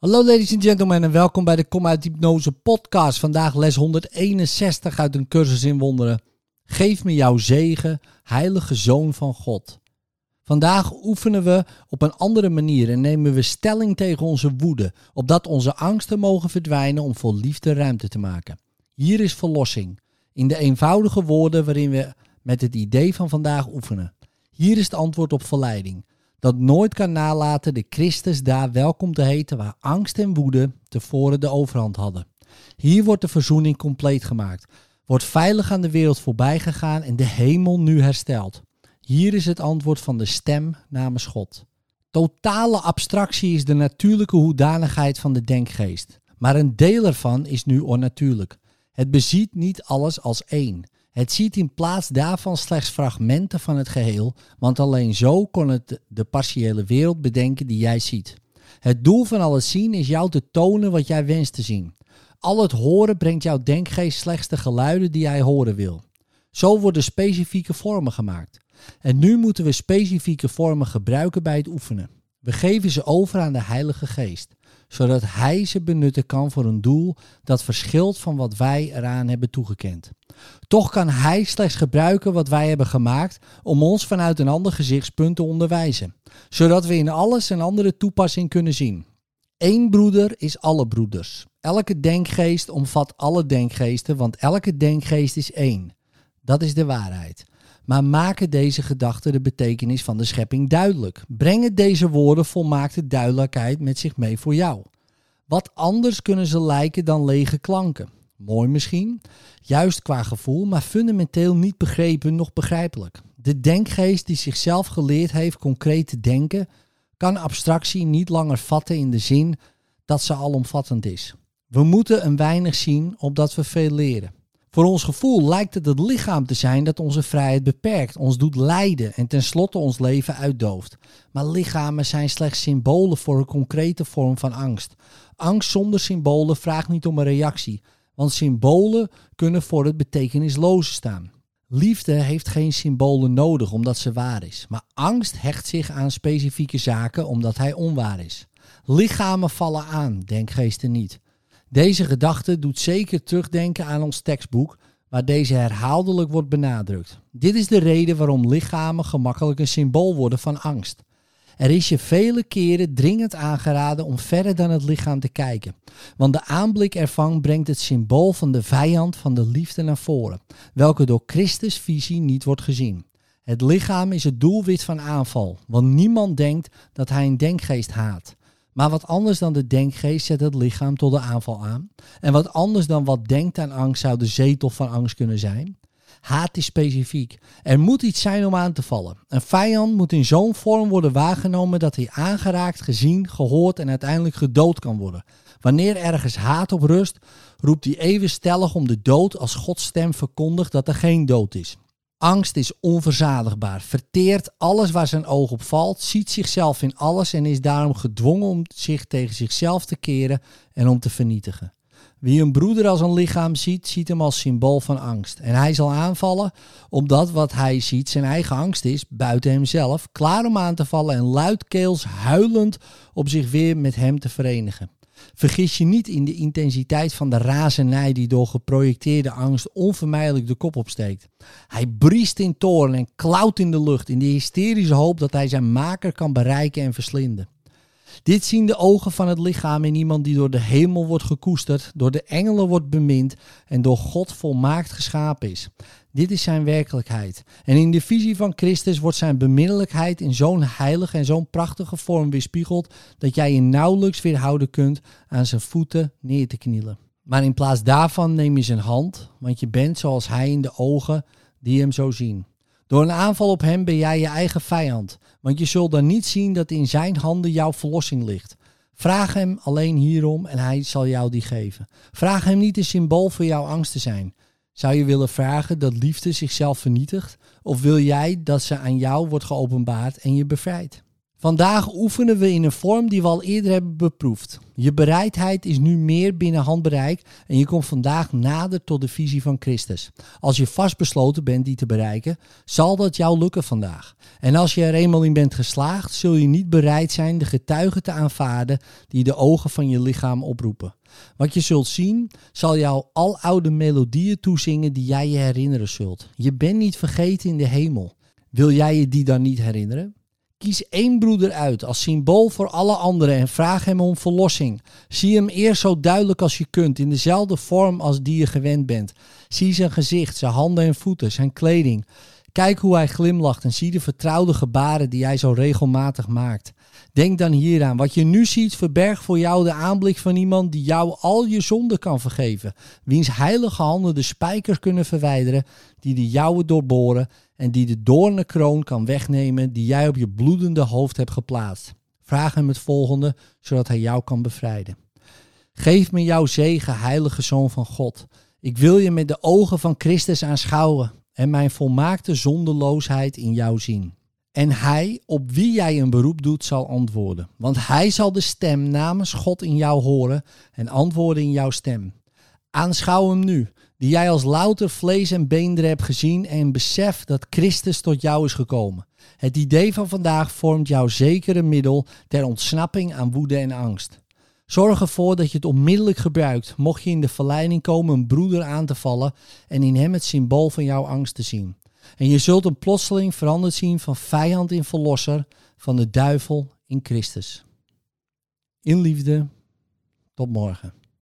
Hallo ladies and gentlemen en welkom bij de Kom uit Hypnose podcast. Vandaag les 161 uit een cursus in wonderen. Geef me jouw zegen, heilige zoon van God. Vandaag oefenen we op een andere manier en nemen we stelling tegen onze woede, opdat onze angsten mogen verdwijnen om vol liefde ruimte te maken. Hier is verlossing, in de eenvoudige woorden waarin we met het idee van vandaag oefenen. Hier is het antwoord op verleiding dat nooit kan nalaten de Christus daar welkom te heten waar angst en woede tevoren de overhand hadden. Hier wordt de verzoening compleet gemaakt, wordt veilig aan de wereld voorbij gegaan en de hemel nu hersteld. Hier is het antwoord van de stem namens God. Totale abstractie is de natuurlijke hoedanigheid van de denkgeest, maar een deel ervan is nu onnatuurlijk. Het beziet niet alles als één. Het ziet in plaats daarvan slechts fragmenten van het geheel, want alleen zo kon het de partiële wereld bedenken die jij ziet. Het doel van al het zien is jou te tonen wat jij wenst te zien. Al het horen brengt jouw denkgeest slechts de geluiden die jij horen wil. Zo worden specifieke vormen gemaakt. En nu moeten we specifieke vormen gebruiken bij het oefenen. We geven ze over aan de Heilige Geest, zodat Hij ze benutten kan voor een doel dat verschilt van wat wij eraan hebben toegekend. Toch kan Hij slechts gebruiken wat wij hebben gemaakt om ons vanuit een ander gezichtspunt te onderwijzen, zodat we in alles een andere toepassing kunnen zien. Eén broeder is alle broeders. Elke denkgeest omvat alle denkgeesten, want elke denkgeest is één. Dat is de waarheid. Maar maken deze gedachten de betekenis van de schepping duidelijk? Brengen deze woorden volmaakte duidelijkheid met zich mee voor jou? Wat anders kunnen ze lijken dan lege klanken? Mooi misschien, juist qua gevoel, maar fundamenteel niet begrepen, nog begrijpelijk. De denkgeest die zichzelf geleerd heeft concreet te denken, kan abstractie niet langer vatten in de zin dat ze alomvattend is. We moeten een weinig zien opdat we veel leren. Voor ons gevoel lijkt het het lichaam te zijn dat onze vrijheid beperkt, ons doet lijden en tenslotte ons leven uitdooft. Maar lichamen zijn slechts symbolen voor een concrete vorm van angst. Angst zonder symbolen vraagt niet om een reactie, want symbolen kunnen voor het betekenisloze staan. Liefde heeft geen symbolen nodig omdat ze waar is, maar angst hecht zich aan specifieke zaken omdat hij onwaar is. Lichamen vallen aan, denkgeesten niet. Deze gedachte doet zeker terugdenken aan ons tekstboek, waar deze herhaaldelijk wordt benadrukt. Dit is de reden waarom lichamen gemakkelijk een symbool worden van angst. Er is je vele keren dringend aangeraden om verder dan het lichaam te kijken. Want de aanblik ervan brengt het symbool van de vijand van de liefde naar voren, welke door Christus visie niet wordt gezien. Het lichaam is het doelwit van aanval, want niemand denkt dat hij een denkgeest haat. Maar wat anders dan de denkgeest zet het lichaam tot de aanval aan. En wat anders dan wat denkt aan angst zou de zetel van angst kunnen zijn. Haat is specifiek. Er moet iets zijn om aan te vallen. Een vijand moet in zo'n vorm worden waargenomen dat hij aangeraakt, gezien, gehoord en uiteindelijk gedood kan worden. Wanneer ergens haat op rust, roept hij even stellig om de dood als Gods stem verkondigt dat er geen dood is. Angst is onverzadigbaar, verteert alles waar zijn oog op valt, ziet zichzelf in alles en is daarom gedwongen om zich tegen zichzelf te keren en om te vernietigen. Wie een broeder als een lichaam ziet, ziet hem als symbool van angst. En hij zal aanvallen omdat wat hij ziet zijn eigen angst is, buiten hemzelf, klaar om aan te vallen en luidkeels huilend op zich weer met hem te verenigen. Vergis je niet in de intensiteit van de razernij die door geprojecteerde angst onvermijdelijk de kop opsteekt. Hij briest in toorn en klauwt in de lucht in de hysterische hoop dat hij zijn maker kan bereiken en verslinden. Dit zien de ogen van het lichaam in iemand die door de hemel wordt gekoesterd, door de engelen wordt bemind en door God volmaakt geschapen is. Dit is zijn werkelijkheid. En in de visie van Christus wordt zijn beminnelijkheid in zo'n heilige en zo'n prachtige vorm weerspiegeld dat jij je nauwelijks weerhouden kunt aan zijn voeten neer te knielen. Maar in plaats daarvan neem je zijn hand, want je bent zoals hij in de ogen die hem zo zien. Door een aanval op hem ben jij je eigen vijand, want je zult dan niet zien dat in zijn handen jouw verlossing ligt. Vraag hem alleen hierom en hij zal jou die geven. Vraag hem niet een symbool voor jouw angst te zijn. Zou je willen vragen dat liefde zichzelf vernietigt? Of wil jij dat ze aan jou wordt geopenbaard en je bevrijdt? Vandaag oefenen we in een vorm die we al eerder hebben beproefd. Je bereidheid is nu meer binnen handbereik en je komt vandaag nader tot de visie van Christus. Als je vastbesloten bent die te bereiken, zal dat jou lukken vandaag. En als je er eenmaal in bent geslaagd, zul je niet bereid zijn de getuigen te aanvaarden die de ogen van je lichaam oproepen. Wat je zult zien, zal jou al oude melodieën toezingen die jij je herinneren zult. Je bent niet vergeten in de hemel. Wil jij je die dan niet herinneren? Kies één broeder uit als symbool voor alle anderen en vraag hem om verlossing. Zie hem eerst zo duidelijk als je kunt, in dezelfde vorm als die je gewend bent. Zie zijn gezicht, zijn handen en voeten, zijn kleding. Kijk hoe hij glimlacht en zie de vertrouwde gebaren die hij zo regelmatig maakt. Denk dan hieraan. Wat je nu ziet, verbergt voor jou de aanblik van iemand die jou al je zonden kan vergeven. Wiens heilige handen de spijkers kunnen verwijderen, die de jouwe doorboren en die de doornenkroon kan wegnemen die jij op je bloedende hoofd hebt geplaatst. Vraag hem het volgende, zodat hij jou kan bevrijden. Geef me jouw zegen, heilige Zoon van God. Ik wil je met de ogen van Christus aanschouwen en mijn volmaakte zondeloosheid in jou zien. En hij, op wie jij een beroep doet, zal antwoorden. Want hij zal de stem namens God in jou horen en antwoorden in jouw stem. Aanschouw hem nu, die jij als louter vlees en beenderen hebt gezien en besef dat Christus tot jou is gekomen. Het idee van vandaag vormt jouw zekere middel ter ontsnapping aan woede en angst. Zorg ervoor dat je het onmiddellijk gebruikt, mocht je in de verleiding komen een broeder aan te vallen en in hem het symbool van jouw angst te zien. En je zult een plotseling veranderd zien van vijand in verlosser, van de duivel in Christus. In liefde, tot morgen.